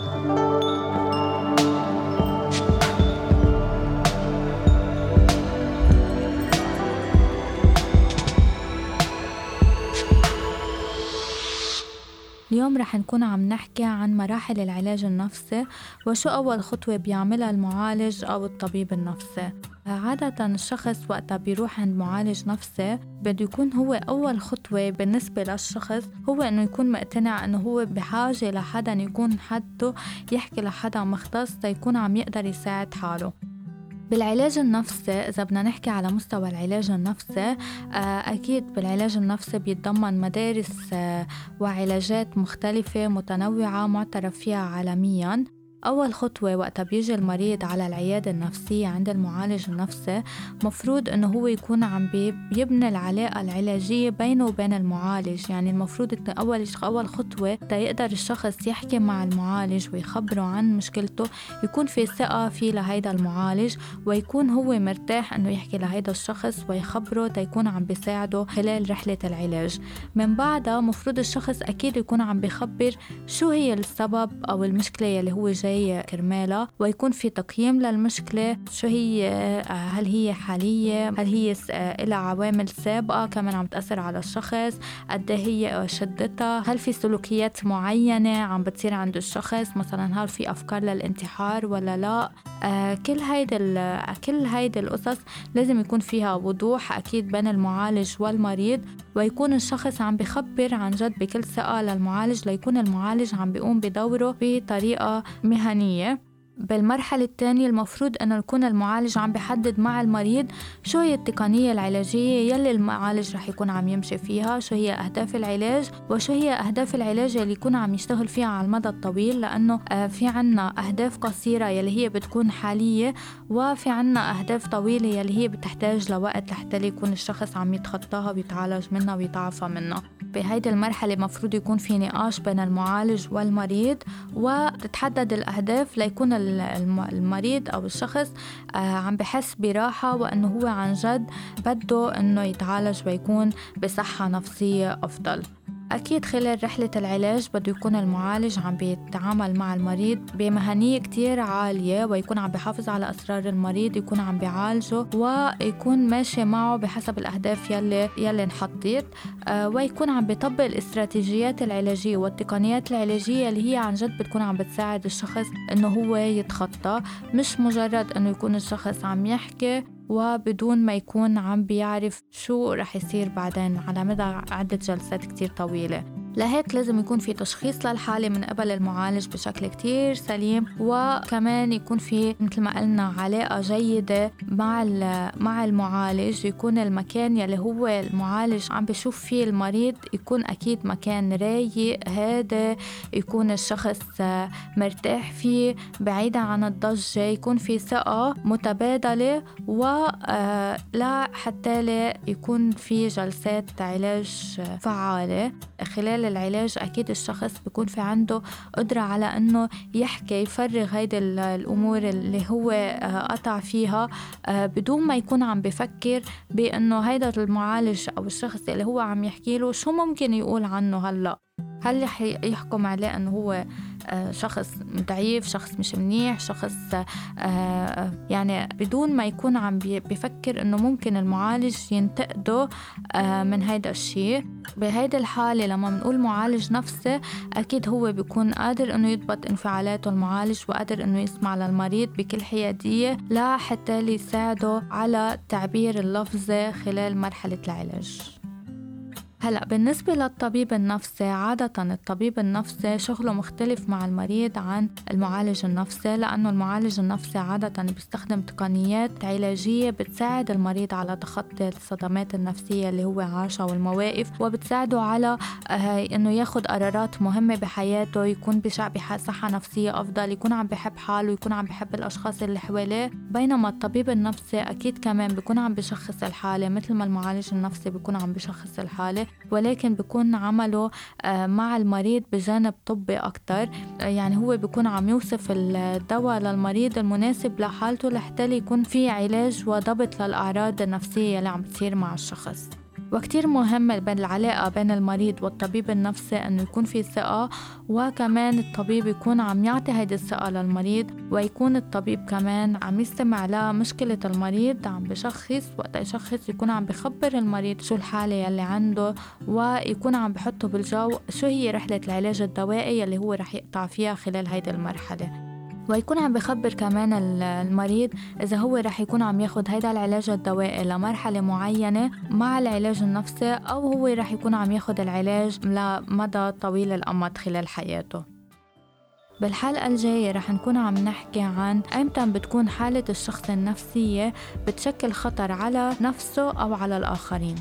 Música اليوم رح نكون عم نحكي عن مراحل العلاج النفسي وشو أول خطوة بيعملها المعالج أو الطبيب النفسي. عادة الشخص وقتها بيروح عند معالج نفسي بده يكون هو أول خطوة بالنسبة للشخص هو إنه يكون مقتنع إنه هو بحاجة لحدا يكون حده يحكي لحدا مختص تيكون عم يقدر يساعد حاله. بالعلاج النفسي إذا بدنا نحكي على مستوى العلاج النفسي آه، أكيد بالعلاج النفسي بيتضمن مدارس آه، وعلاجات مختلفة متنوعة معترف فيها عالمياً. أول خطوة وقتها بيجي المريض على العيادة النفسية عند المعالج النفسي مفروض إنه هو يكون عم بيبني العلاقة العلاجية بينه وبين المعالج. يعني المفروض أول أول خطوة تيقدر الشخص يحكي مع المعالج ويخبره عن مشكلته يكون في ثقة في لهيدا المعالج ويكون هو مرتاح إنه يحكي لهيدا الشخص ويخبره تيكون عم بيساعده خلال رحلة العلاج. من بعدها مفروض الشخص أكيد يكون عم بيخبر شو هي السبب أو المشكلة اللي هو جاي جاي كرمالها ويكون في تقييم للمشكلة شو هي هل هي حالية هل هي لها عوامل سابقة كمان عم تأثر على الشخص قد إيه هي شدتها هل في سلوكيات معينة عم بتصير عند الشخص مثلا هل في أفكار للانتحار ولا لا؟ آه، كل هيدي كل هيدي القصص لازم يكون فيها وضوح أكيد بين المعالج والمريض ويكون الشخص عم بخبر عن جد بكل ثقة للمعالج ليكون المعالج عم بيقوم بدوره بطريقة مهنية المهنية بالمرحلة الثانية المفروض أنه يكون المعالج عم بحدد مع المريض شو هي التقنية العلاجية يلي المعالج رح يكون عم يمشي فيها شو هي أهداف العلاج وشو هي أهداف العلاج يلي يكون عم يشتغل فيها على المدى الطويل لأنه آه، في عنا أهداف قصيرة يلي هي بتكون حالية وفي عنا أهداف طويلة يلي هي بتحتاج لوقت لحتى يكون الشخص عم يتخطاها ويتعالج منها ويتعافى منها. بهيدي المرحلة مفروض يكون في نقاش بين المعالج والمريض وتتحدد الأهداف ليكون المريض أو الشخص آه، عم بحس براحة وأنه هو عن جد بده أنه يتعالج ويكون بصحة نفسية أفضل. أكيد خلال رحلة العلاج بده يكون المعالج عم بيتعامل مع المريض بمهنية كتير عالية ويكون عم بيحافظ على أسرار المريض يكون عم بيعالجه ويكون ماشي معه بحسب الأهداف يلي يلي انحطت آه ويكون عم بيطبق الاستراتيجيات العلاجية والتقنيات العلاجية اللي هي عن جد بتكون عم بتساعد الشخص إنه هو يتخطى. مش مجرد إنه يكون الشخص عم يحكي وبدون ما يكون عم بيعرف شو رح يصير بعدين على مدى عدة جلسات كتير طويلة. لهيك لازم يكون في تشخيص للحالة من قبل المعالج بشكل كتير سليم وكمان يكون في مثل ما قلنا علاقة جيدة مع مع المعالج يكون المكان يلي هو المعالج عم بشوف فيه المريض يكون أكيد مكان رايق هادي يكون الشخص مرتاح فيه بعيدا عن الضجة يكون في ثقة متبادلة ولا حتى يكون في جلسات علاج فعالة خلال العلاج أكيد الشخص بيكون في عنده قدرة على أنه يحكي يفرغ هيدي الأمور اللي هو آه، قطع فيها آه، بدون ما يكون عم بفكر بأنه هيدا المعالج أو الشخص اللي هو عم يحكي له شو ممكن يقول عنه هلأ. هل رح يحكم عليه إنه هو آه، شخص ضعيف شخص مش منيح شخص آه، يعني بدون ما يكون عم بفكر إنه ممكن المعالج ينتقده آه، من هيدا الشيء بهيدي الحالة لما بنقول معالج نفسي أكيد هو بيكون قادر إنه يضبط انفعالاته المعالج وقادر إنه يسمع للمريض بكل حيادية لحتى يساعده على تعبير اللفظي خلال مرحلة العلاج. هلا بالنسبة للطبيب النفسي عادة الطبيب النفسي شغله مختلف مع المريض عن المعالج النفسي لأنه المعالج النفسي عادة بيستخدم تقنيات علاجية بتساعد المريض على تخطي الصدمات النفسية اللي هو عاشها والمواقف وبتساعده على آه، إنه ياخد قرارات مهمة بحياته يكون بصحة نفسية أفضل يكون عم بحب حاله يكون عم بحب الأشخاص اللي حواليه. بينما الطبيب النفسي أكيد كمان بيكون عم بشخص الحالة مثل ما المعالج النفسي بيكون عم بشخص الحالة. ولكن بيكون عمله آه، مع المريض بجانب طبي أكتر. آه، يعني هو بيكون عم يوصف الدواء للمريض المناسب لحالته لحتى يكون في علاج وضبط للأعراض النفسية اللي عم تصير مع الشخص. وكتير مهم بالعلاقة بين المريض والطبيب النفسي أنه يكون في ثقة وكمان الطبيب يكون عم يعطي هيدي الثقة للمريض ويكون الطبيب كمان عم يستمع لمشكلة المريض عم بشخص وقت يشخص يكون عم بخبر المريض شو الحالة يلي عنده ويكون عم بحطه بالجو شو هي رحلة العلاج الدوائي يلي هو رح يقطع فيها خلال هيدي المرحلة. ويكون عم بخبر كمان المريض إذا هو رح يكون عم ياخد هيدا العلاج الدوائي لمرحلة معينة مع العلاج النفسي أو هو رح يكون عم ياخد العلاج لمدى طويل الأمد خلال حياته. بالحلقة الجاية رح نكون عم نحكي عن أيمتى بتكون حالة الشخص النفسية بتشكل خطر على نفسه أو على الآخرين.